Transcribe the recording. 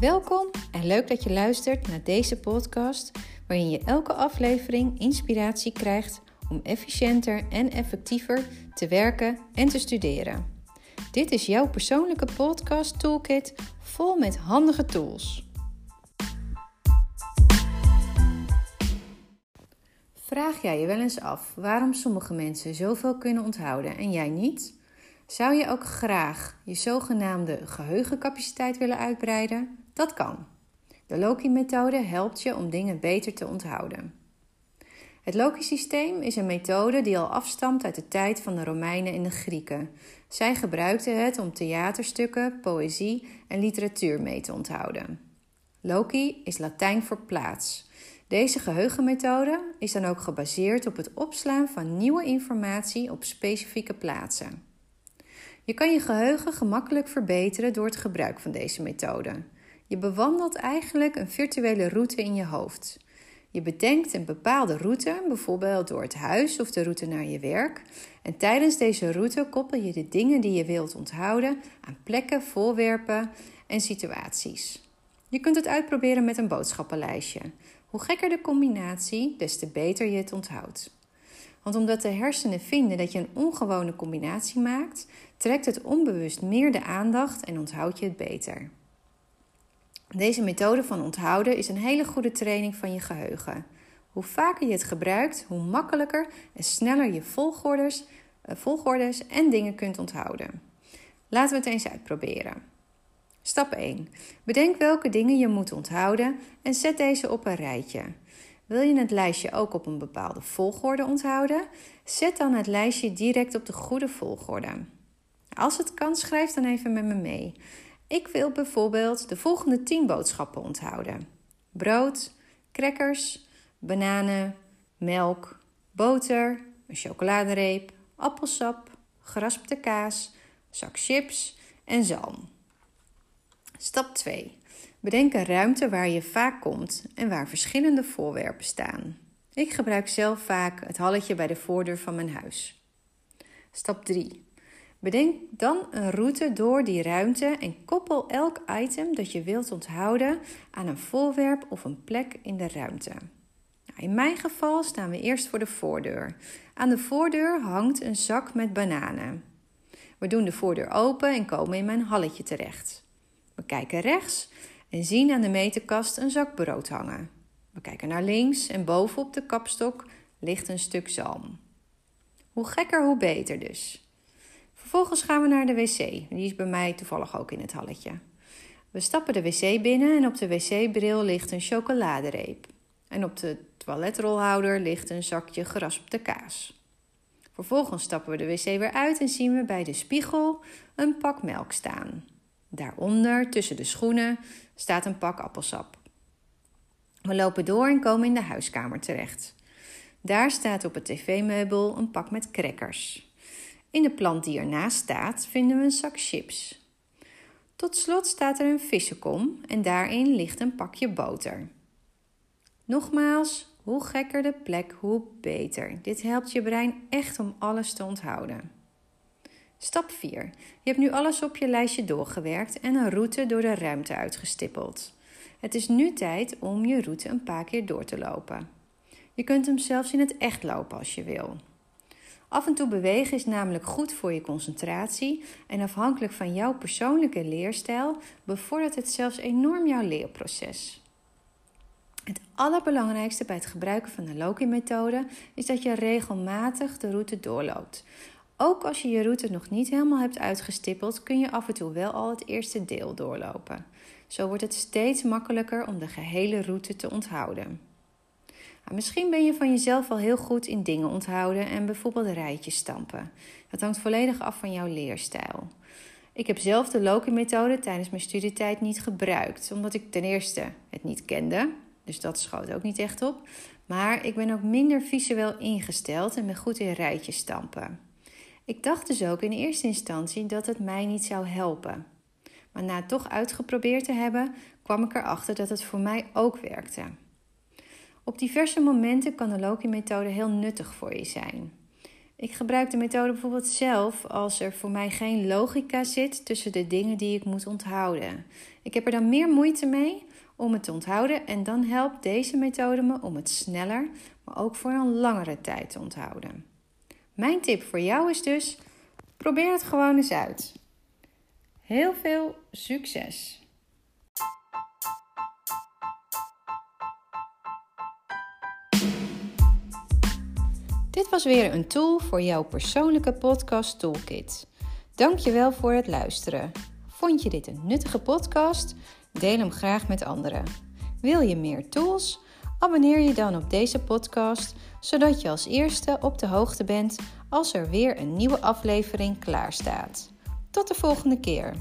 Welkom en leuk dat je luistert naar deze podcast, waarin je elke aflevering inspiratie krijgt om efficiënter en effectiever te werken en te studeren. Dit is jouw persoonlijke podcast toolkit vol met handige tools. Vraag jij je wel eens af waarom sommige mensen zoveel kunnen onthouden en jij niet? Zou je ook graag je zogenaamde geheugencapaciteit willen uitbreiden? Dat kan. De Loki-methode helpt je om dingen beter te onthouden. Het Loki-systeem is een methode die al afstamt uit de tijd van de Romeinen en de Grieken. Zij gebruikten het om theaterstukken, poëzie en literatuur mee te onthouden. Loki is Latijn voor plaats. Deze geheugenmethode is dan ook gebaseerd op het opslaan van nieuwe informatie op specifieke plaatsen. Je kan je geheugen gemakkelijk verbeteren door het gebruik van deze methode. Je bewandelt eigenlijk een virtuele route in je hoofd. Je bedenkt een bepaalde route, bijvoorbeeld door het huis of de route naar je werk. En tijdens deze route koppel je de dingen die je wilt onthouden aan plekken, voorwerpen en situaties. Je kunt het uitproberen met een boodschappenlijstje. Hoe gekker de combinatie, des te beter je het onthoudt. Want omdat de hersenen vinden dat je een ongewone combinatie maakt, trekt het onbewust meer de aandacht en onthoud je het beter. Deze methode van onthouden is een hele goede training van je geheugen. Hoe vaker je het gebruikt, hoe makkelijker en sneller je volgordes, eh, volgordes en dingen kunt onthouden. Laten we het eens uitproberen. Stap 1. Bedenk welke dingen je moet onthouden en zet deze op een rijtje. Wil je het lijstje ook op een bepaalde volgorde onthouden? Zet dan het lijstje direct op de goede volgorde. Als het kan, schrijf dan even met me mee. Ik wil bijvoorbeeld de volgende 10 boodschappen onthouden: brood, crackers, bananen, melk, boter, een chocoladereep, appelsap, geraspte kaas, zak chips en zalm. Stap 2. Bedenk een ruimte waar je vaak komt en waar verschillende voorwerpen staan. Ik gebruik zelf vaak het halletje bij de voordeur van mijn huis. Stap 3. Bedenk dan een route door die ruimte en koppel elk item dat je wilt onthouden aan een voorwerp of een plek in de ruimte. Nou, in mijn geval staan we eerst voor de voordeur. Aan de voordeur hangt een zak met bananen. We doen de voordeur open en komen in mijn halletje terecht. We kijken rechts en zien aan de meterkast een zak brood hangen. We kijken naar links en bovenop de kapstok ligt een stuk zalm. Hoe gekker, hoe beter dus. Vervolgens gaan we naar de wc. Die is bij mij toevallig ook in het halletje. We stappen de wc binnen en op de wc-bril ligt een chocoladereep. En op de toiletrolhouder ligt een zakje geraspte kaas. Vervolgens stappen we de wc weer uit en zien we bij de spiegel een pak melk staan. Daaronder, tussen de schoenen, staat een pak appelsap. We lopen door en komen in de huiskamer terecht. Daar staat op het tv-meubel een pak met crackers. In de plant die ernaast staat vinden we een zak chips. Tot slot staat er een vissenkom en daarin ligt een pakje boter. Nogmaals, hoe gekker de plek, hoe beter. Dit helpt je brein echt om alles te onthouden. Stap 4. Je hebt nu alles op je lijstje doorgewerkt en een route door de ruimte uitgestippeld. Het is nu tijd om je route een paar keer door te lopen. Je kunt hem zelfs in het echt lopen als je wil. Af en toe bewegen is namelijk goed voor je concentratie en afhankelijk van jouw persoonlijke leerstijl bevordert het zelfs enorm jouw leerproces. Het allerbelangrijkste bij het gebruiken van de Loki-methode is dat je regelmatig de route doorloopt. Ook als je je route nog niet helemaal hebt uitgestippeld, kun je af en toe wel al het eerste deel doorlopen. Zo wordt het steeds makkelijker om de gehele route te onthouden. Nou, misschien ben je van jezelf al heel goed in dingen onthouden en bijvoorbeeld rijtjes stampen. Dat hangt volledig af van jouw leerstijl. Ik heb zelf de Loki-methode tijdens mijn studietijd niet gebruikt, omdat ik ten eerste het niet kende, dus dat schoot ook niet echt op. Maar ik ben ook minder visueel ingesteld en ben goed in rijtjes stampen. Ik dacht dus ook in eerste instantie dat het mij niet zou helpen. Maar na het toch uitgeprobeerd te hebben, kwam ik erachter dat het voor mij ook werkte. Op diverse momenten kan de Loki-methode heel nuttig voor je zijn. Ik gebruik de methode bijvoorbeeld zelf als er voor mij geen logica zit tussen de dingen die ik moet onthouden. Ik heb er dan meer moeite mee om het te onthouden en dan helpt deze methode me om het sneller, maar ook voor een langere tijd te onthouden. Mijn tip voor jou is dus: probeer het gewoon eens uit. Heel veel succes! Dit was weer een tool voor jouw persoonlijke podcast toolkit. Dankjewel voor het luisteren. Vond je dit een nuttige podcast? Deel hem graag met anderen. Wil je meer tools? Abonneer je dan op deze podcast, zodat je als eerste op de hoogte bent als er weer een nieuwe aflevering klaar staat. Tot de volgende keer.